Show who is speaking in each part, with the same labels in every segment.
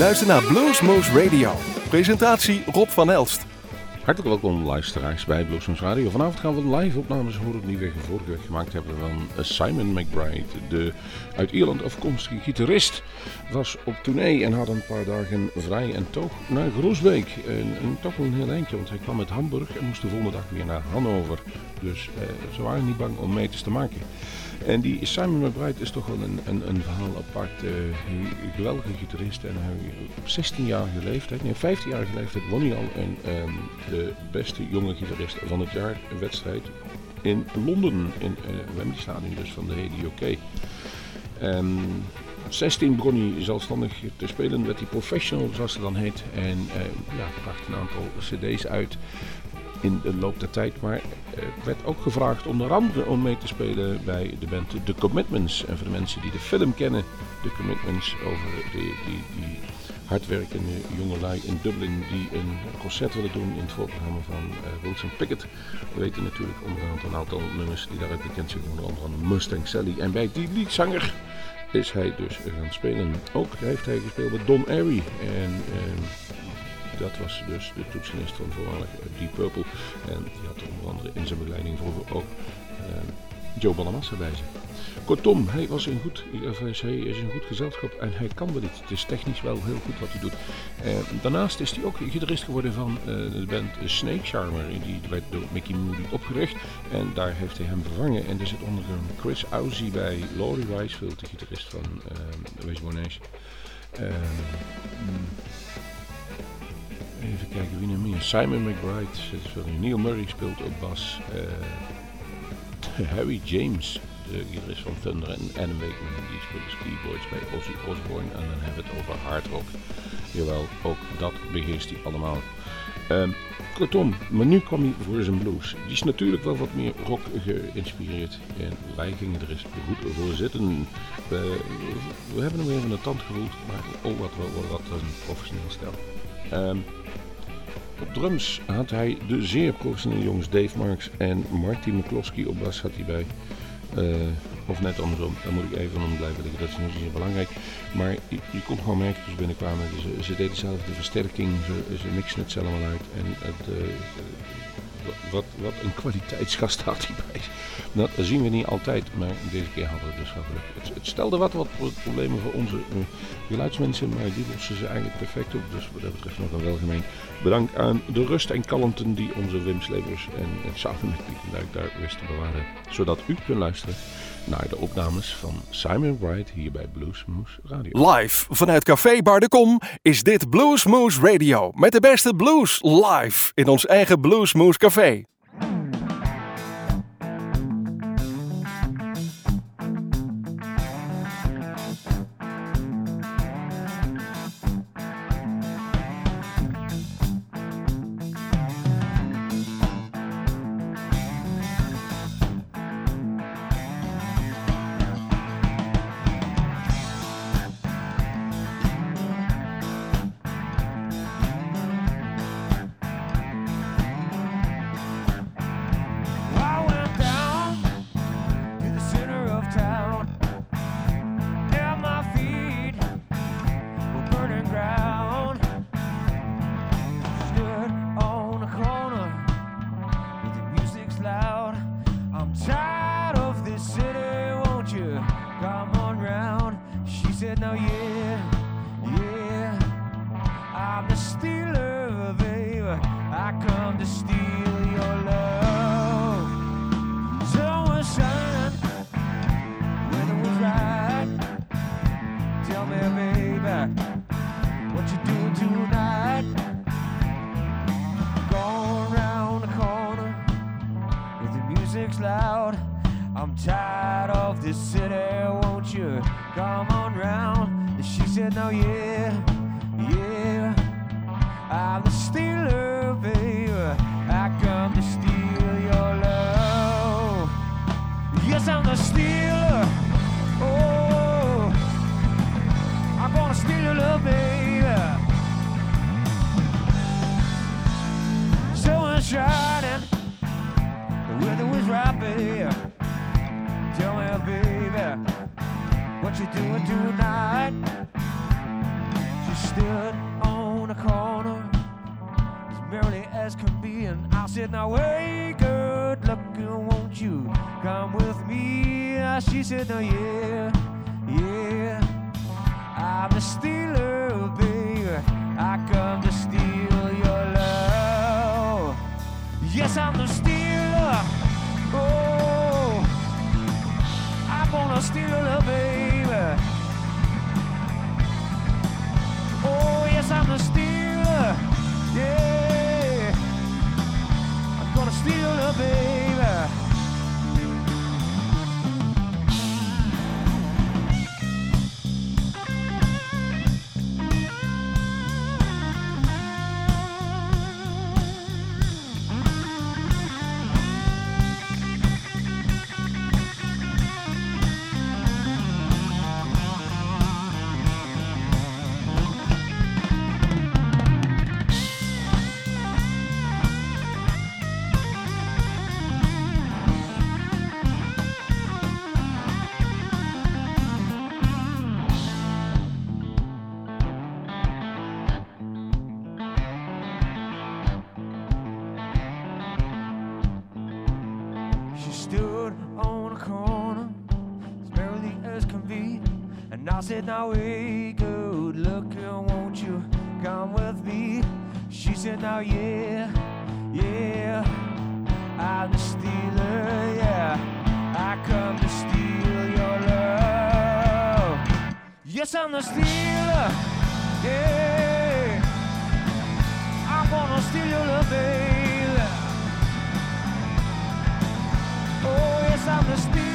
Speaker 1: luistert naar Bluesmoose Radio. Presentatie Rob van Elst.
Speaker 2: Hartelijk welkom luisteraars bij Bluesmoose Radio. Vanavond gaan we live opnames horen die we vorige week gemaakt hebben van Simon McBride. De uit Ierland afkomstige gitarist was op tournee en had een paar dagen vrij en toog naar Groesbeek. Toch wel een heel eindje, want hij kwam uit Hamburg en moest de volgende dag weer naar Hannover. Dus eh, ze waren niet bang om meters te maken. En die Simon McBride is toch wel een, een, een verhaal apart. Een geweldige gitarist. En hij, op 16-jarige leeftijd, nee 15-jarige leeftijd, won hij al een, um, de beste jonge gitarist van het jaar wedstrijd in Londen. In uh, Wembley Stadium dus van de HDOK. Um, 16 begon hij zelfstandig te spelen, werd hij professional zoals het dan heet. En uh, ja, bracht een aantal cd's uit in de loop der tijd. Maar uh, werd ook gevraagd onder andere om mee te spelen bij de band The Commitments. En voor de mensen die de film kennen, The Commitments over die, die, die hardwerkende jongelui in Dublin die een concert willen doen in het voorprogramma van uh, Wilson Pickett. We weten natuurlijk onder een aantal nummers die daaruit bekend zijn, onder andere Mustang Sally. En bij die liedzanger is hij dus gaan spelen. Ook heeft hij gespeeld met Don Airy. En uh, dat was dus de toetsenist van voormalig Deep Purple. En die had onder andere in zijn begeleiding vroeger ook uh, Joe Bonamassa bij zich. Kortom, hij, was een goed, hij is een goed gezelschap en hij kan wel iets. Het is technisch wel heel goed wat hij doet. Uh, daarnaast is hij ook gitarist geworden van de band Snake Charmer. Die werd door Mickey Moody opgericht en daar heeft hij hem vervangen. En er zit onder een Chris Owsley bij, Laurie Weisfield, de gitarist van uh, Nation. Even kijken wie nog meer. Simon McBride, Neil Murray speelt op bas. Uh, Harry James, de gitarist van Thunder en Adam Wakeman, die speelt keyboards bij Ozzy Osbourne. En dan hebben we het over hard rock. Jawel, ook dat beheerst hij allemaal. Um, kortom, maar nu kwam hij voor zijn blues. Die is natuurlijk wel wat meer rock geïnspireerd. En wij gingen er eens goed voor zitten. We, we hebben hem even in de tand gevoeld, maar oh wat, wat, wat een professioneel stel. Um, op drums had hij de zeer professionele jongens Dave Marks en Marty McCloskey. Op bas had hij bij. Uh, of net andersom, daar moet ik even om blijven liggen. Dat is niet zo belangrijk. Maar je, je kon gewoon merken toen ze binnenkwamen. Ze, ze deden zelf de versterking, ze, ze mixen het allemaal uit. En het, uh, wat, wat een kwaliteitsgast had hij bij Dat zien we niet altijd, maar deze keer hadden we dus wel. Het, het, stelde wat, wat problemen voor onze uh, geluidsmensen, maar die lossen ze eigenlijk perfect op. Dus wat dat betreft nog een welgemeen bedankt aan de rust en kalmten die onze Wim Slevers en, en samen met Pieter Luik daar wisten te bewaren. Zodat u kunt luisteren naar de opnames van Simon Wright hier bij Bluesmoose Radio.
Speaker 1: Live vanuit Café Bar de Kom is dit Bluesmoose Radio. Met de beste blues live in ons eigen Bluesmoose Café. Now, hey, good looking, won't you come with me? She said, Now, yeah, yeah, I'm the stealer, yeah. I come to steal your love. Yes, I'm the stealer, yeah. I'm gonna steal your love, baby. Oh, yes, I'm the stealer.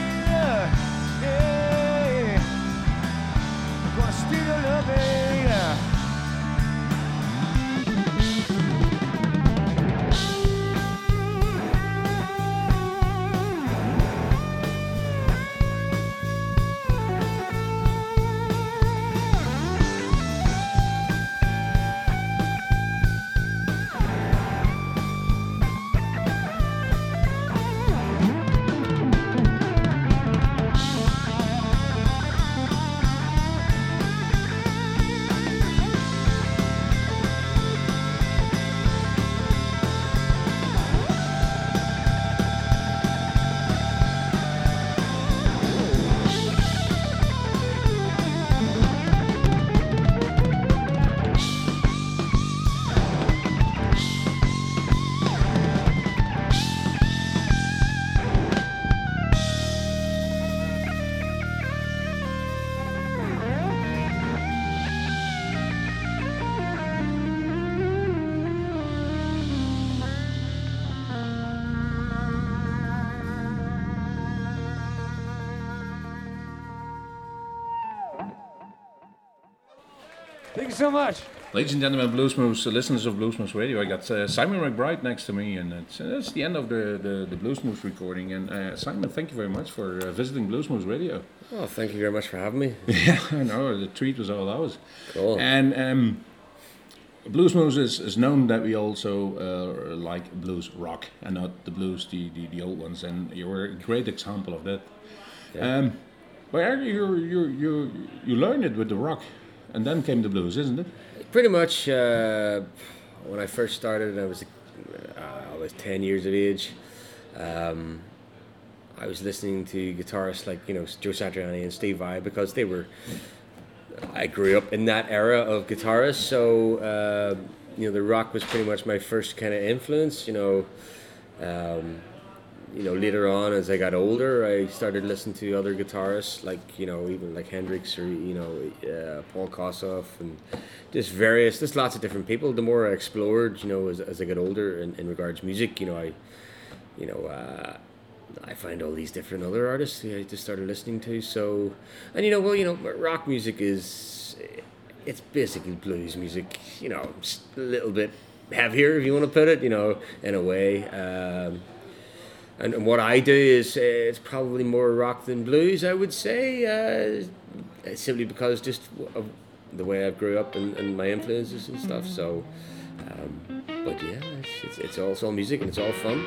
Speaker 1: You so much.
Speaker 3: Ladies and gentlemen, Bluesmoose, uh, listeners of Bluesmoose Radio, I got uh, Simon McBride next to me, and it's, uh, that's the end of the, the, the Bluesmoose recording. And uh, Simon, thank you very much for uh, visiting Bluesmoose Radio.
Speaker 4: Oh, thank you very much for having me.
Speaker 3: Yeah, I know, the treat was all ours.
Speaker 4: Cool.
Speaker 3: And um, Bluesmoose is, is known that we also uh, like blues rock and not the blues, the, the, the old ones. And you were a great example of that.
Speaker 4: Yeah.
Speaker 3: Um, where you you you you learned it with the rock, and then came the blues, isn't it?
Speaker 4: Pretty much uh, when I first started, I was uh, I was ten years of age. Um, I was listening to guitarists like you know Joe Satriani and Steve Vai because they were. I grew up in that era of guitarists, so uh, you know the rock was pretty much my first kind of influence. You know, um, you know later on as I got older, I started listening to other guitarists like you know even like Hendrix or you know uh, Paul Kossoff and just various. There's lots of different people. The more I explored, you know, as, as I got older in, in regards to music, you know, I you know. Uh, I find all these different other artists I just started listening to. So, and you know, well, you know, rock music is it's basically blues music. You know, a little bit heavier, if you want to put it. You know, in a way. Um, and, and what I do is uh, it's probably more rock than blues. I would say, uh, simply because just of the way I grew up and, and my influences and stuff. So, um, but yeah, it's, it's, it's all, it's all music and it's all fun.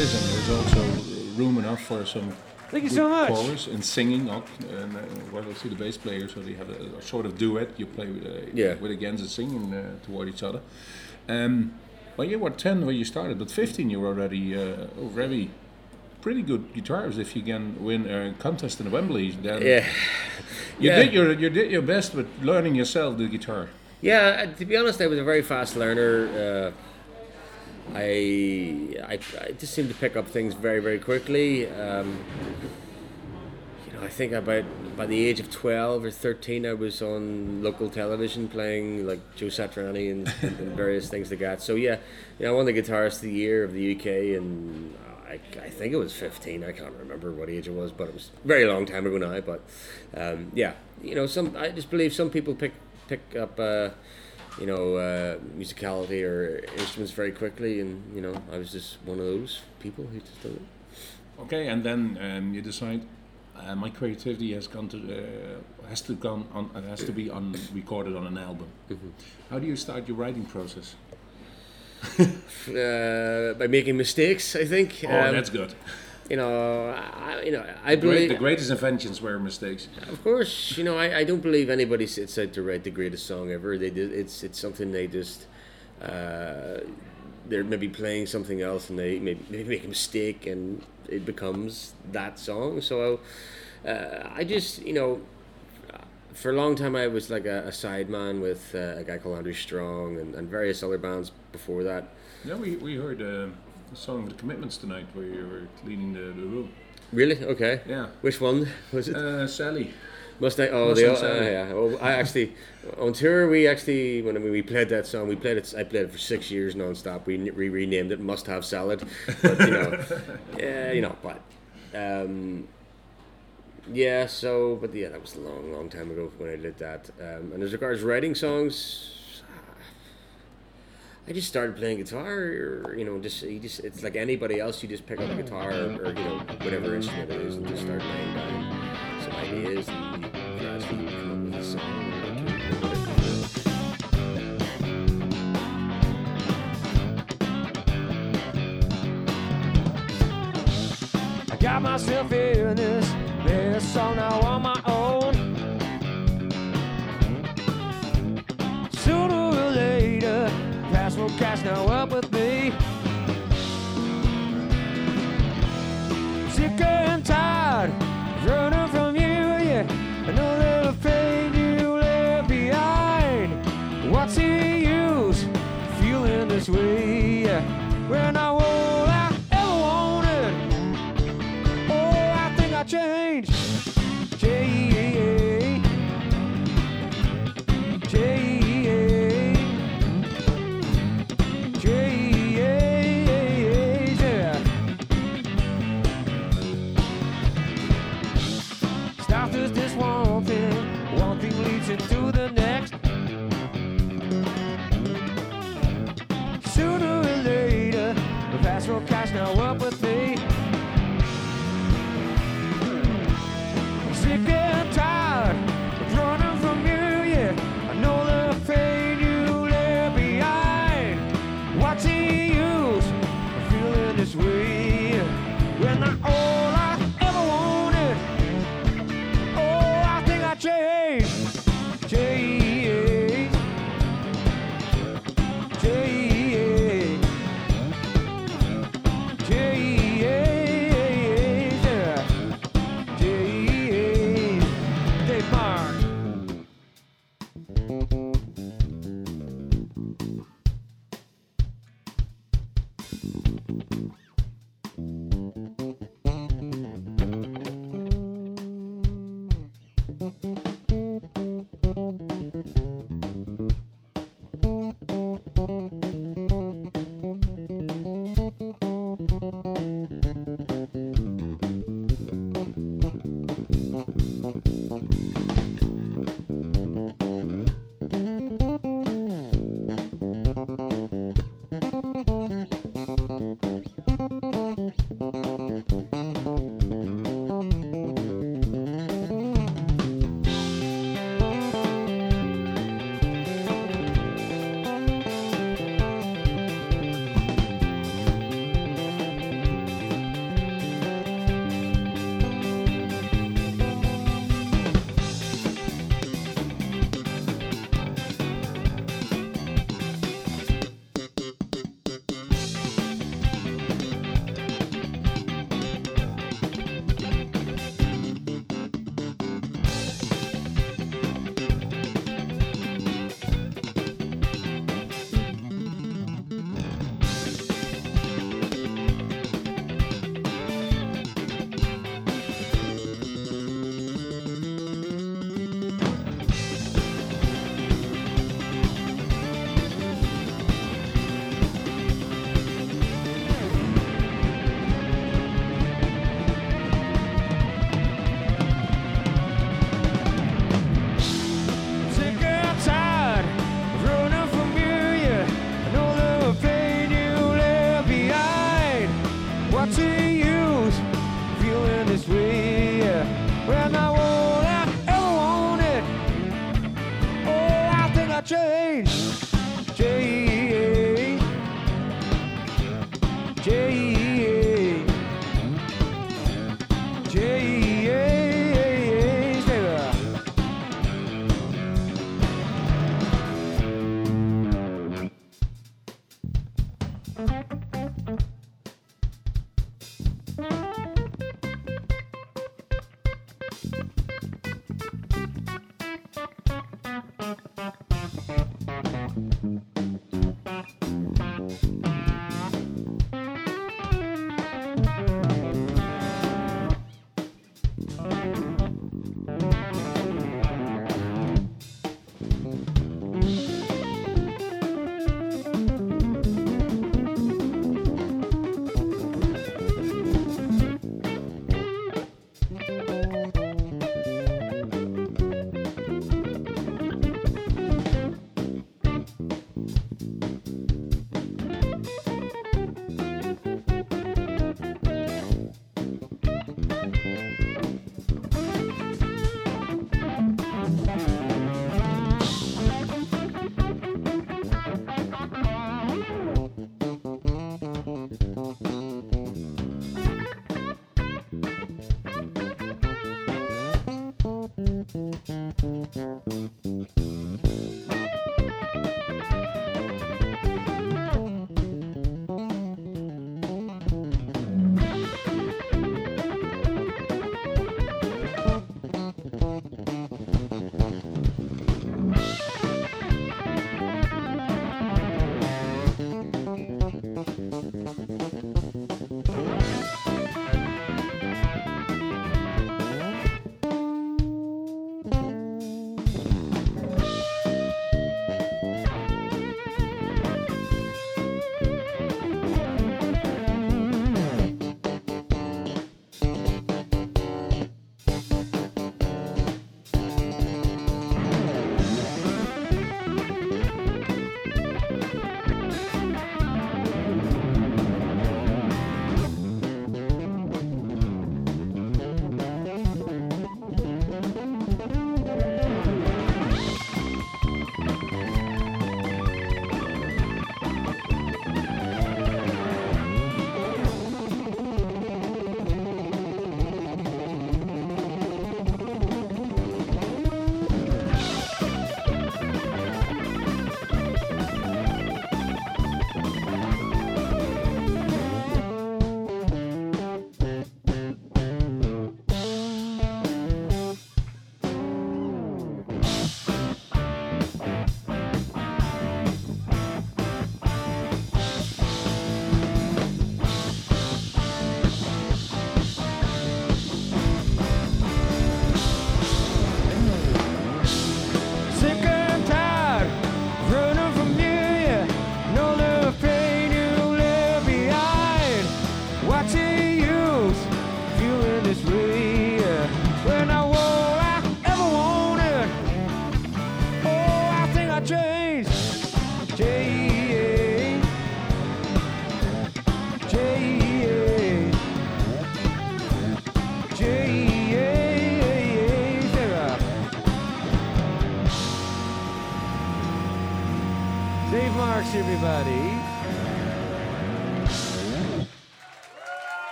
Speaker 3: Is, and there's also room enough for some
Speaker 1: Thank you so much.
Speaker 3: chorus and singing. Up, and uh, well, I see the bass player, so they have a, a sort of duet. You play with, uh,
Speaker 4: Yeah.
Speaker 3: with against and singing uh, toward each other. Um, well, you were 10 when you started, but 15 you were already uh, already pretty good guitarist. If you can win a contest in Wembley, then
Speaker 4: Yeah.
Speaker 3: you
Speaker 4: Yeah.
Speaker 3: did your you did your best with learning yourself the guitar.
Speaker 4: Yeah, uh, to be honest, I was a very fast learner. Uh, I, I I just seem to pick up things very very quickly. Um, you know, I think about by the age of twelve or thirteen, I was on local television playing like Joe Satriani and, and various things like that. So yeah, you know, I won the guitarist of the year of the UK, and I, I think it was fifteen. I can't remember what age it was, but it was a very long time ago now. But um, yeah, you know, some I just believe some people pick pick up. Uh, you know, uh, musicality or instruments very quickly, and you know, I was just one of those people who just did it.
Speaker 3: Okay, and then um, you decide uh, my creativity has gone to uh, has to gone on it has to be on recorded on an album. How do you start your writing process?
Speaker 4: Uh, by making mistakes, I think.
Speaker 3: Oh,
Speaker 4: Um,
Speaker 3: that's good.
Speaker 4: You know, I, you know, I
Speaker 2: Great,
Speaker 4: believe,
Speaker 2: the greatest inventions were mistakes.
Speaker 4: of course, you know, I, I don't believe anybody out to write the greatest song ever. They did, it's it's something they just uh, they're maybe playing something else and they maybe, maybe make a mistake and it becomes that song. So uh, I just you know for a long time I was like a, a sideman with uh, a guy called Andrew Strong and, and various other bands before that.
Speaker 2: Yeah, we, we heard uh, the song The Commitments tonight where you were cleaning the, the room.
Speaker 4: Really? Okay.
Speaker 2: Yeah.
Speaker 4: Which one was it?
Speaker 2: Uh, Sally.
Speaker 4: Mustang. Oh,
Speaker 2: Mustang
Speaker 4: the, uh, yeah. Oh, I actually on tour we actually when we played that song we played it. I played it for six years non-stop. We, we renamed it Must Have Salad, but you know, yeah, you know, but um, yeah. So, but yeah, that was a long, long time ago when I did that. Um, and as regards writing songs. I just started playing guitar, or you know, just you just it's like anybody else. You just pick up a guitar, or, or you know, whatever instrument it is, and just start playing down some ideas, and you gradually come up with a song.
Speaker 1: I got myself in this, this song now on my will now up with me. Sick and tired,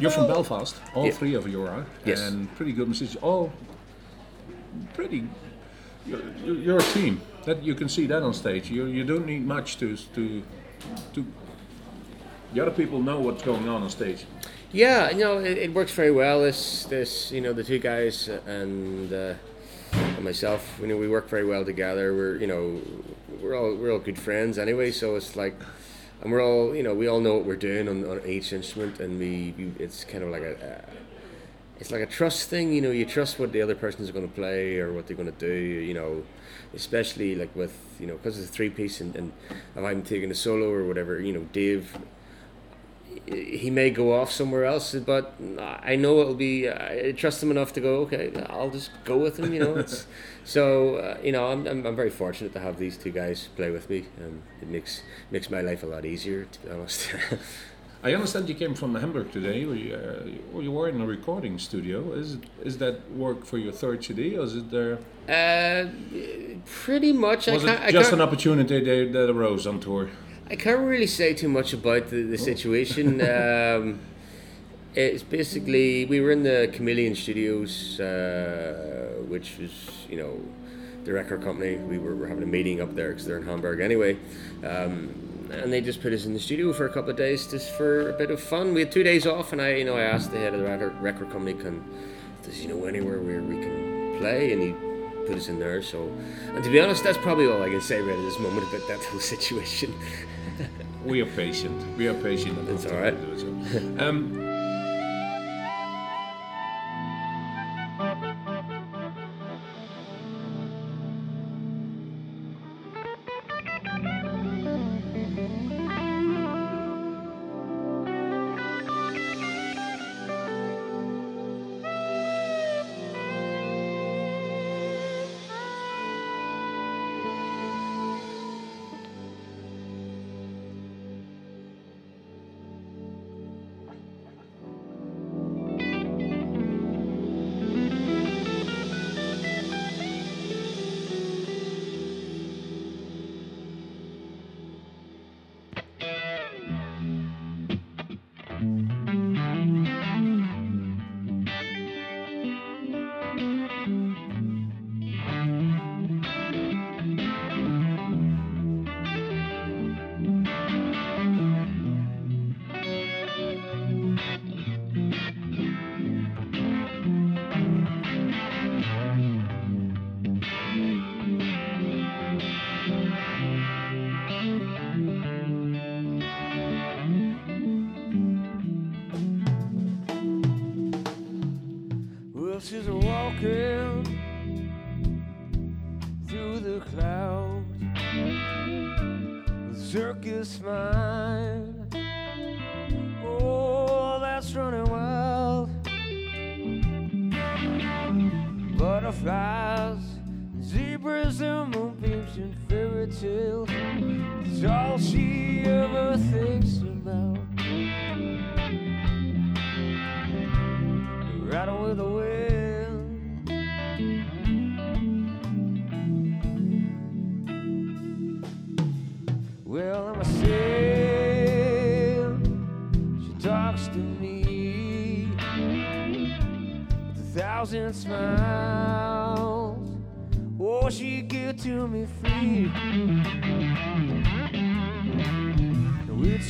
Speaker 3: You're from Belfast, all
Speaker 4: Yeah.
Speaker 3: three of you are,
Speaker 4: Yes.
Speaker 3: and pretty good musicians. All pretty. You're, you're a team. That you can see that on stage. You you don't need much to to to. The other people know what's going on on stage.
Speaker 4: Yeah, you know, it, it works very well. This, this, you know, the two guys and, uh, and myself, you know, we work very well together. We're, you know, we're all we're all good friends anyway. So it's like, and we're all, you know, we all know what we're doing on, on each instrument, and we, we it's kind of like a, uh, it's like a trust thing. You know, you trust what the other person's going to play or what they're going to do. You know, especially like with, you know, because it's a three piece, and, and if I'm taking a solo or whatever, you know, Dave he may go off somewhere else, but I know it'll be. I trust him enough to go. Okay, I'll just go with him. You know, it's so. Uh, you know, I'm, I'm, I'm very fortunate to have these two guys play with me. Um, it makes makes my life a lot easier, to be honest.
Speaker 3: I understand you came from Hamburg today. You, uh, you were in a recording studio. Is is that work for your third CD, or is it there?
Speaker 4: uh, pretty much.
Speaker 3: Was it just an opportunity that arose on tour?
Speaker 4: I can't really say too much about the, the situation. um, It's basically we were in the Chameleon Studios, uh, which was you know the record company. We were, were having a meeting up there because they're in Hamburg anyway, um, and they just put us in the studio for a couple of days just for a bit of fun. We had two days off, and I you know I asked the head of the record, record company, can does he know anywhere where we can play, and he put us in there. So, and to be honest, that's probably all I can say right at this moment about that whole situation.
Speaker 1: We are patient. We are patient.
Speaker 4: That's all right.
Speaker 1: Um,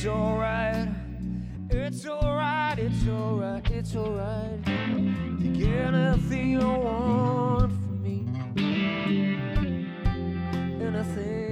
Speaker 5: it's alright. It's alright, it's alright, it's alright. Take anything you want from me. Anything.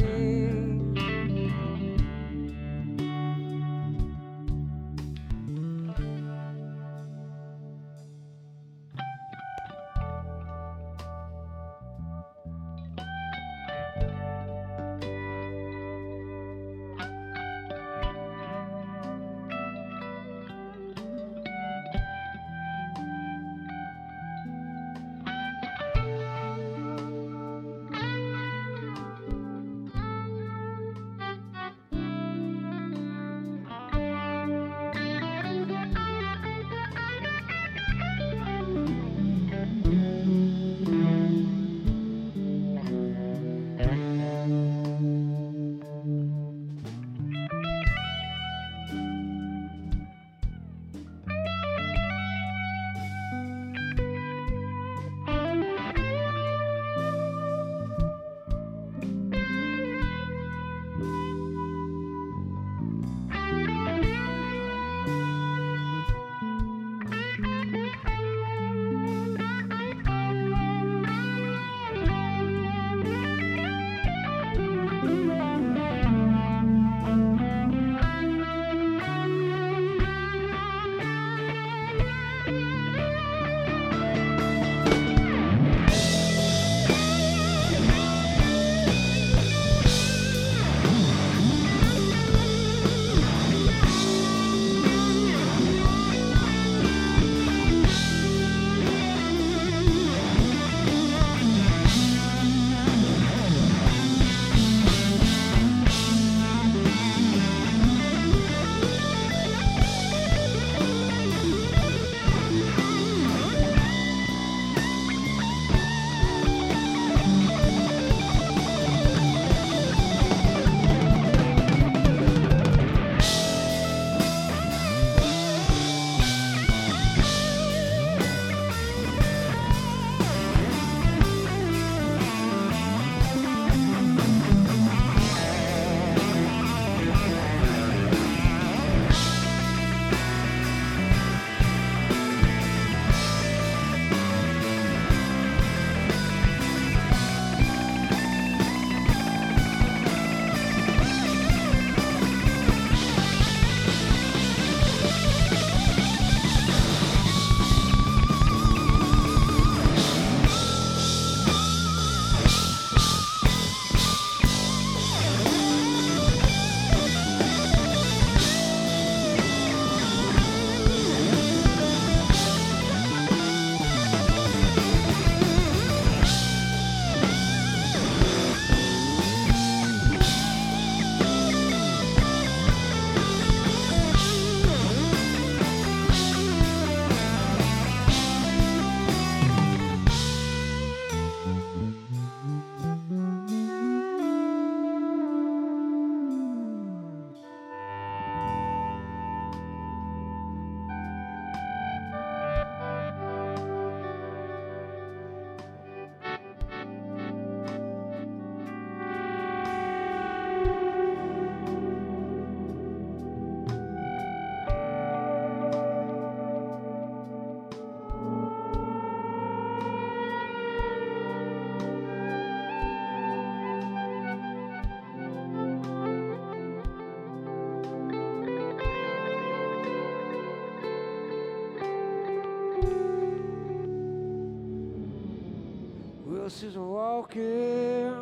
Speaker 1: Walking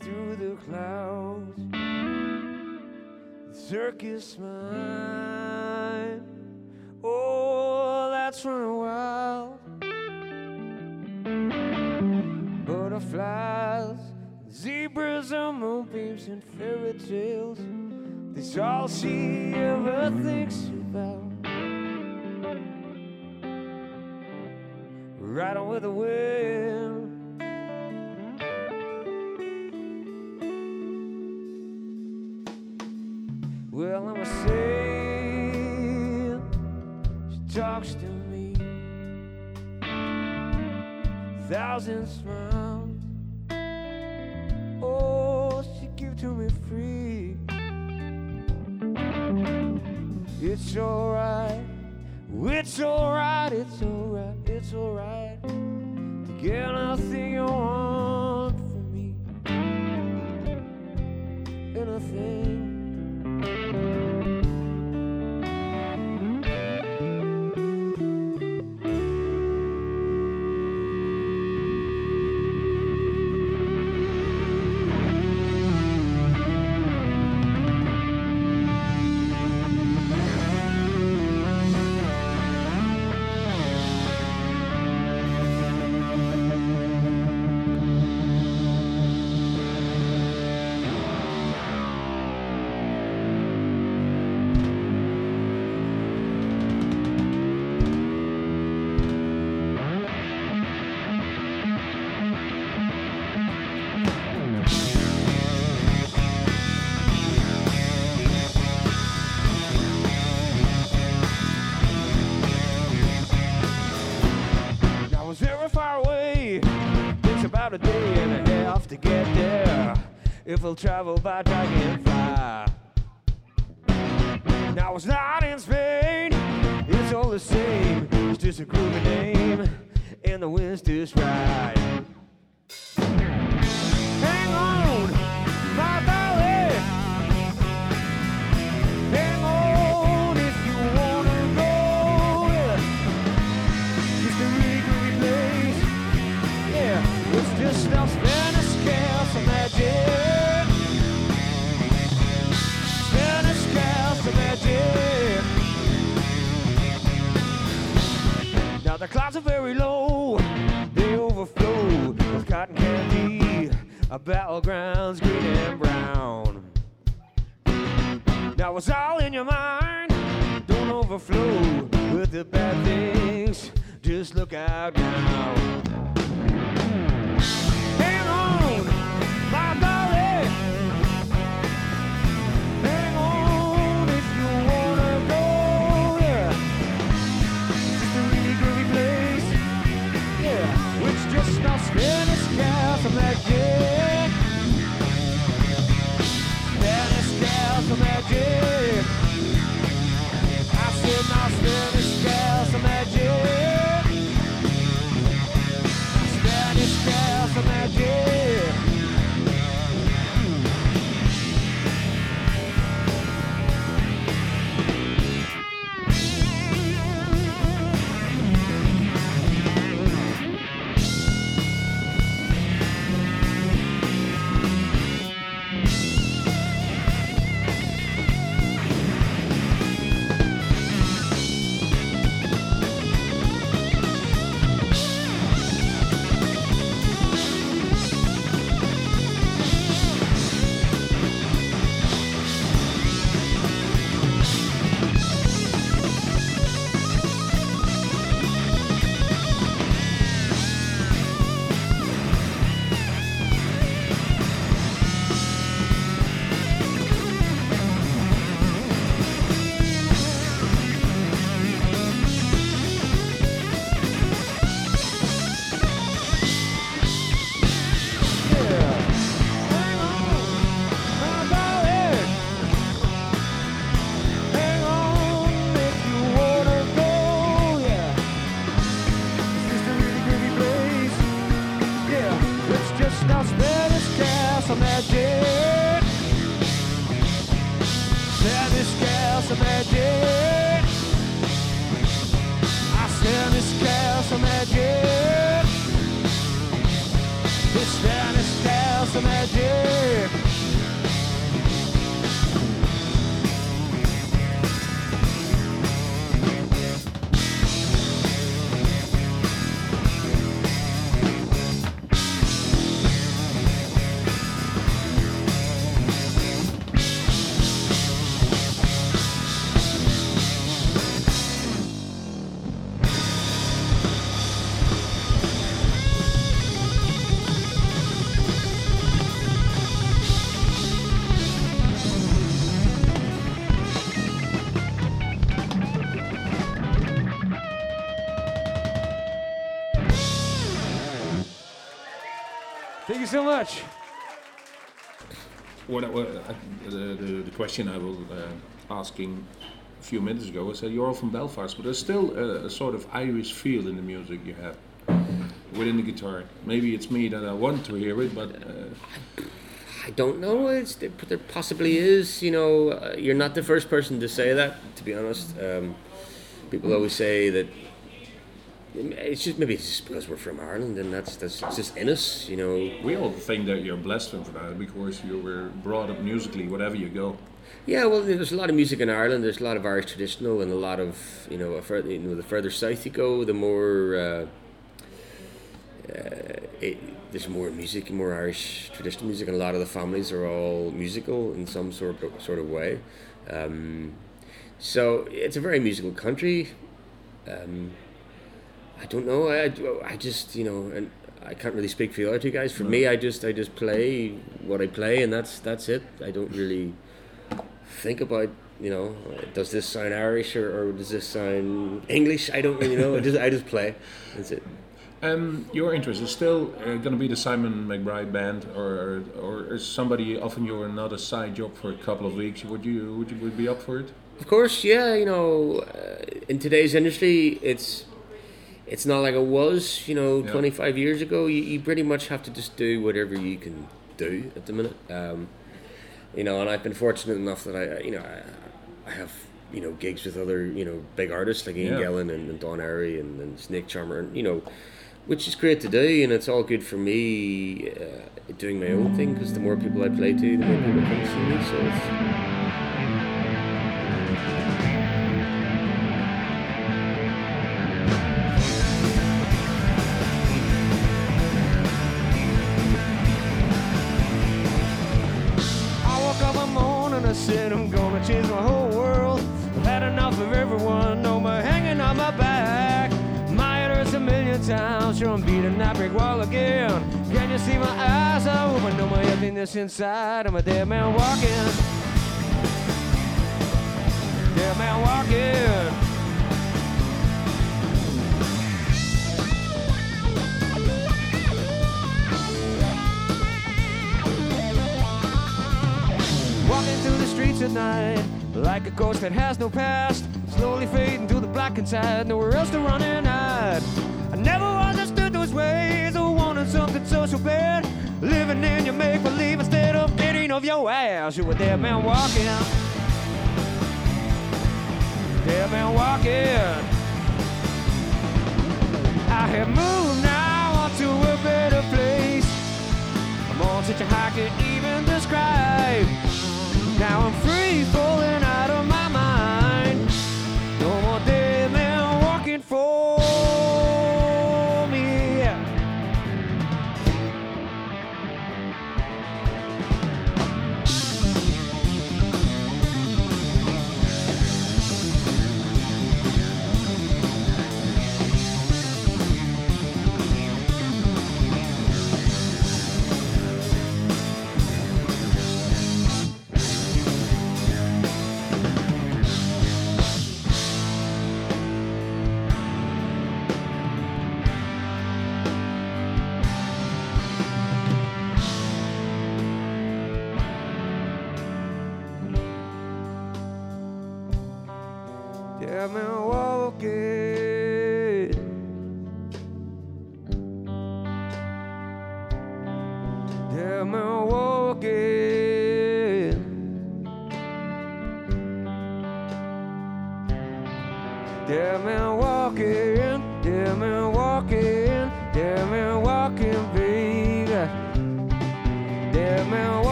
Speaker 1: through the clouds. The circus mine. Oh, that's running wild. Butterflies, zebras, and moonbeams, and fairy tales. That's all she ever thinks about. On with the wind. Thousand smiles. Oh, she give to me free. It's alright. To get there. If we'll travel by dragonfly. Now it's not in Spain. It's all the same. It's just a groovy name, and the wind's just right. The clouds are very low, they overflow with cotton candy, a battlegrounds green and brown. Now it's all in your mind, don't overflow with the bad things. Just look out now. Castle magic. Thank you so much.
Speaker 2: What, what I- the, the, the question I was uh, asking a few minutes ago, I said you're all from Belfast, but there's still a, a sort of Irish feel in the music you have within the guitar. Maybe it's me that I want to hear it, but uh,
Speaker 4: I don't know. It's there, there possibly is. You know, uh, you're not the first person to say that. To be honest, um, people always say that it's just maybe it's just because we're from Ireland and that's that's it's just in us. You know,
Speaker 2: we all think that you're blessed for that because you were brought up musically, whatever you go.
Speaker 4: Yeah, well, there's a lot of music in Ireland. There's a lot of Irish traditional, and a lot of you know, a further, you know the further south you go, the more uh, uh, it, there's more music, more Irish traditional music, and a lot of the families are all musical in some sort of sort of way. Um, so it's a very musical country. Um, I don't know. I, I just you know, and I can't really speak for the other two guys. For me, I just I just play what I play, and that's that's it. I don't really think about you know does this sound Irish or, or does this sound English? I don't really know. I just I just play. That's it.
Speaker 2: Um, your interest is still uh, going to be the Simon McBride band, or, or is somebody offering you another side job for a couple of weeks? Would you would you would be up for it?
Speaker 4: Of course, yeah. You know, uh, in today's industry, it's it's not like it was. You know,
Speaker 2: Yeah.
Speaker 4: 25 years ago. You, you pretty much have to just do whatever you can do at the minute. Um, you know, and I've been fortunate enough that I, you know, I, I have you know gigs with other you know big artists like Ian
Speaker 2: Yeah.
Speaker 4: Gillan and, and Don Airey and, and Snakecharmer, and you know. Which is great to do, and it's all good for me uh, doing my own thing. Because the more people I play to, the more people come to see me. So
Speaker 1: inside. I'm a dead man walking. Dead man walking. Walking through the streets at night, like a ghost that has no past. Slowly fading to the black inside, nowhere else to run and hide. I never understood those ways, I wanted something so, so bad. Living in your make believe instead of getting of your ass. You were there, man, walking. There, man, walking. I have moved now onto a better place. I'm on such a high, I can't even describe. Now I'm free, falling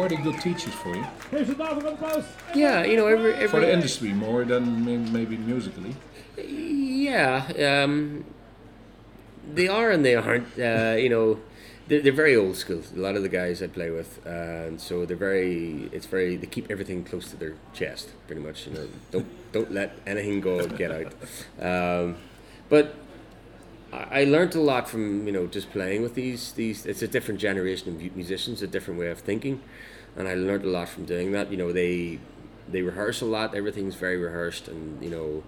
Speaker 2: are they, good teachers for you?
Speaker 4: Yeah, you know, every, every
Speaker 2: For the industry more than maybe musically?
Speaker 4: Yeah, um, they are and they aren't. Uh, you know, they're, they're very old school. A lot of the guys I play with, and so they're very. It's very. They keep everything close to their chest, pretty much. You know, don't don't let anything go get out. Um, but I learned a lot from you know just playing with these these. It's a different generation of musicians, a different way of thinking, and I learned a lot from doing that. You know, they they rehearse a lot. Everything's very rehearsed, and you know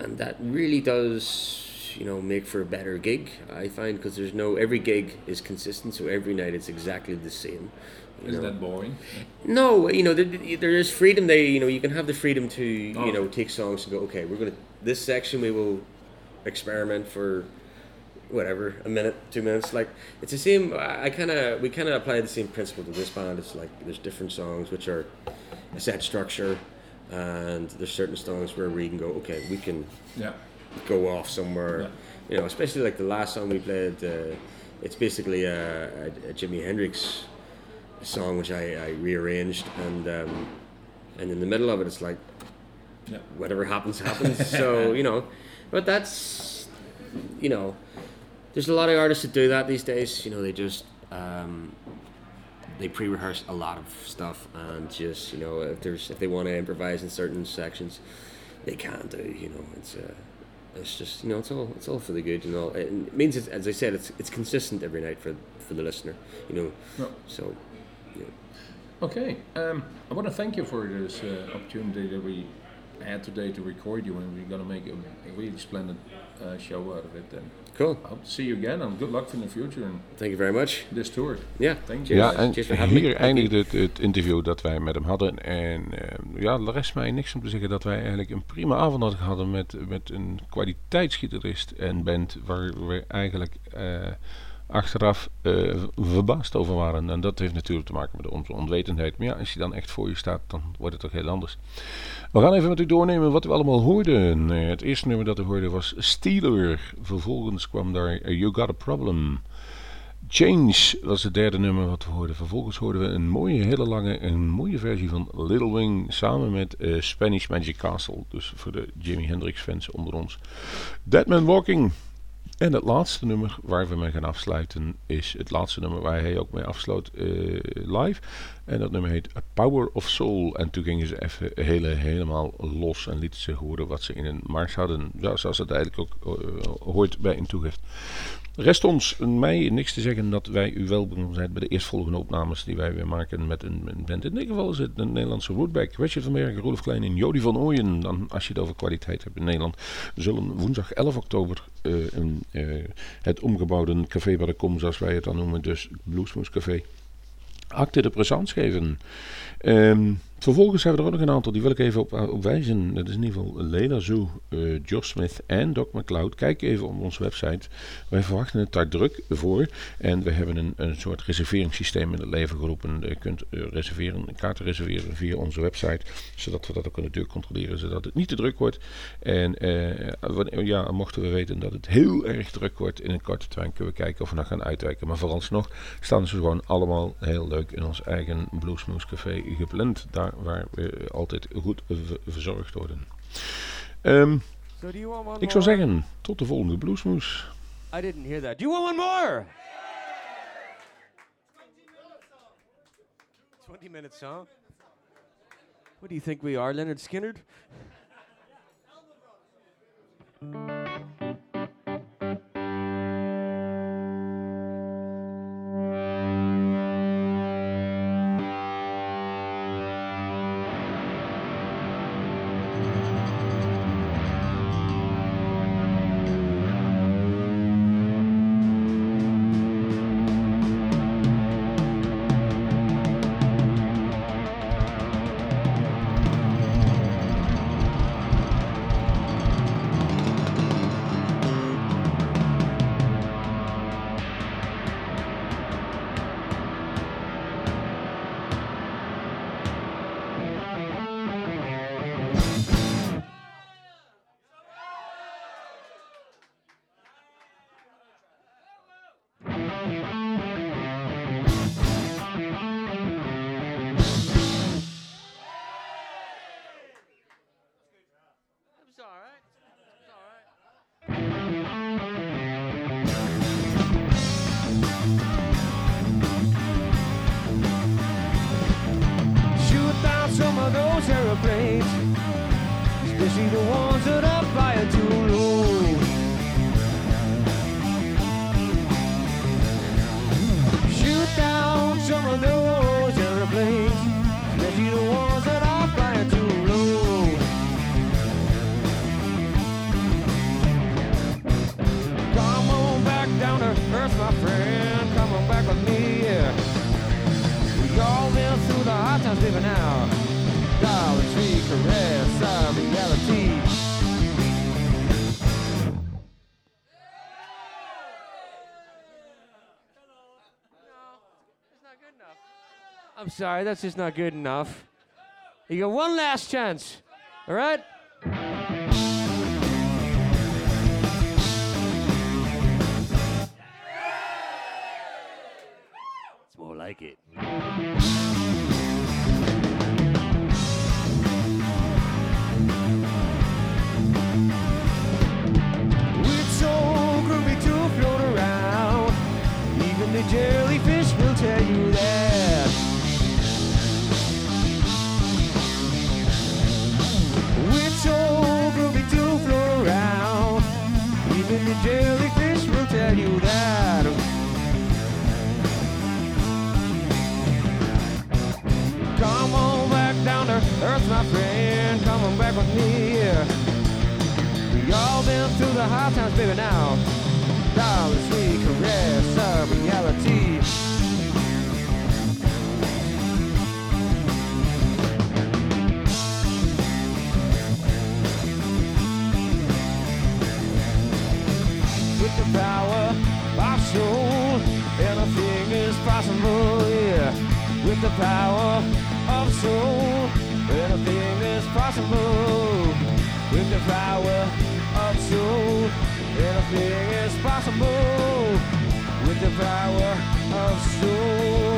Speaker 4: and that really does you know make for a better gig i find because there's no every gig is consistent so every night it's exactly the same you
Speaker 2: Is
Speaker 4: know.
Speaker 2: that boring?
Speaker 4: no you know there, there is freedom they you know you can have the freedom to
Speaker 2: Oh.
Speaker 4: you know take songs and go okay we're gonna this section we will experiment for whatever a minute two minutes like it's the same i kind of we kind of apply the same principle to this band it's like there's different songs which are a set structure and there's certain songs where we can go okay we can
Speaker 2: Yeah.
Speaker 4: go off somewhere.
Speaker 2: Yeah.
Speaker 4: You know, especially like the last song we played. Uh, it's basically a, a, a Jimi Hendrix song which I, I rearranged, and um, and in the middle of it, it's like
Speaker 2: Yeah.
Speaker 4: whatever happens, happens. so you know, but that's you know, there's a lot of artists that do that these days. You know, they just um, they pre-rehearse a lot of stuff, and just you know, if there's if they want to improvise in certain sections, they can do. You know, it's uh, it's just you know, it's all it's all for the good. You know, it means it's, as I said, it's it's consistent every night for for the listener. You know,
Speaker 2: Yeah.
Speaker 4: so. You know,
Speaker 2: Okay, um, I want to thank you for this uh, opportunity that we had today to record you, and we're gonna make a, a really splendid uh, show out of it. And
Speaker 4: cool.
Speaker 2: I hope to see you again, and good luck in the future and
Speaker 4: Thank you very much.
Speaker 2: this tour.
Speaker 4: Yeah.
Speaker 2: Thank you. Ja, en hier eindigde het, het interview dat wij met hem hadden. En eh, ja, er rest mij niks om te zeggen dat wij eigenlijk een prima avond hadden gehad met, met een kwaliteitsgitarist en band waar we eigenlijk eh, achteraf eh, verbaasd over waren. En dat heeft natuurlijk te maken met onze onwetendheid. Maar ja, als je dan echt voor je staat, dan wordt het toch heel anders. We gaan even met u doornemen wat we allemaal hoorden. Het eerste nummer dat we hoorden was Steeler. Vervolgens kwam daar eh, You Got a Problem. Change was het derde nummer wat we hoorden. Vervolgens hoorden we een mooie, hele lange, een mooie versie van Little Wing samen met eh, Spanish Magic Castle. Dus voor de Jimi Hendrix fans onder ons. Dead Man Walking. En het laatste nummer waar we mee gaan afsluiten is het laatste nummer waar hij ook mee afsloot eh, live. En dat nummer heet A Power of Soul. En toen gingen ze even hele, helemaal los en lieten ze horen wat ze in een mars hadden. Ja, zoals het eigenlijk ook eh, hoort bij een toegift. Rest ons mij niks te zeggen dat wij u welkom zijn bij de eerstvolgende opnames die wij weer maken met een, een band. In dit geval is het de Nederlandse Rootback. Richard van Bergen, Rolf Klein en Jody van Ooyen. Dan, als je het over kwaliteit hebt in Nederland, zullen woensdag 11 oktober eh, een, eh, het omgebouwde café bij de kom, zoals wij het dan noemen, dus Bluesmoes Café, acte de présence geven. Ehm, vervolgens hebben we er ook nog een aantal, die wil ik even op, op wijzen. Dat is in ieder geval Lena Zoo, eh Josh Smith en Doc McLeod. Kijk even op onze website. Wij verwachten het daar druk voor. En we hebben een, een soort reserveringssysteem in het leven geroepen. Je kunt eh, reserveren, kaarten reserveren via onze website. Zodat we dat ook natuurlijk controleren, zodat het niet te druk wordt. En eh, ja, mochten we weten dat het heel erg druk wordt in een korte termijn, kunnen we kijken of we nog gaan uitwijken. Maar vooralsnog staan ze gewoon allemaal heel leuk in ons eigen Bluesmoose Café gepland. Daar waar we altijd goed verzorgd worden.
Speaker 1: So one
Speaker 2: ik zou zeggen, tot de volgende Bluesmoose.
Speaker 1: I didn't hear that. Do you want one more? 20 minutes, huh? What do you think we are, Leonard Skinner? Sorry, that's just not good enough. You got one last chance. All right? It's more like it. Been through the hard times, baby, now. Dollars we caress our reality. With the power of soul, anything is possible, yeah. With the power of soul, anything is possible. With the power soul, anything is possible. With the power of soul.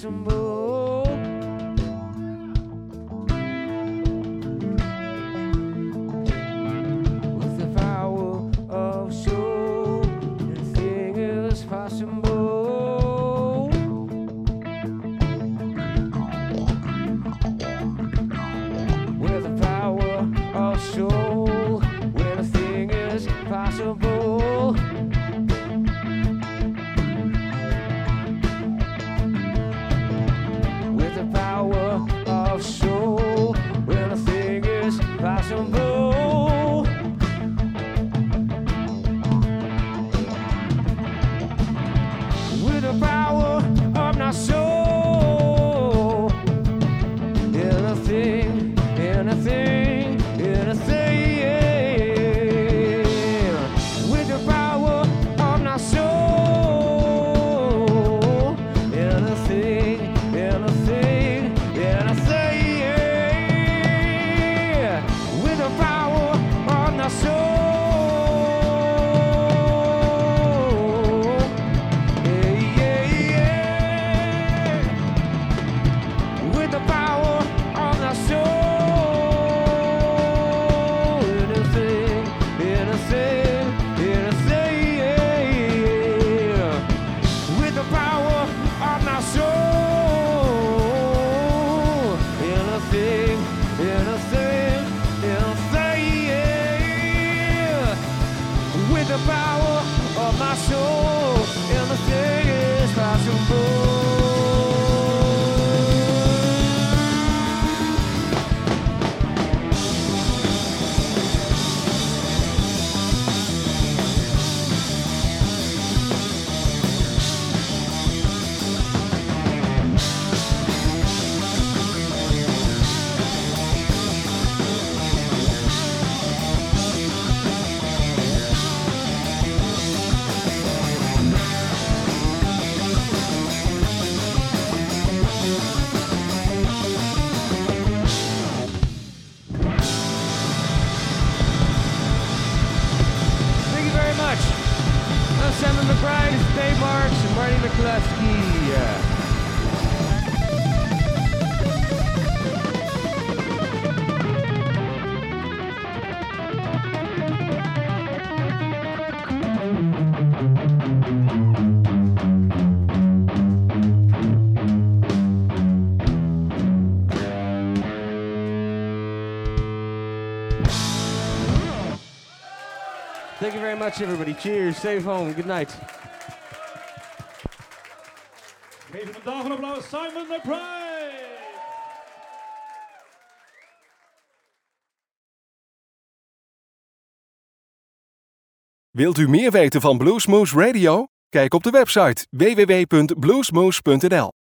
Speaker 1: some much, everybody. Cheers. Safe home. Good night.
Speaker 6: Geef een applaus Simon de
Speaker 7: Wilt u meer weten van Bluesmoose Radio? Kijk op de website www.bluesmoose.nl.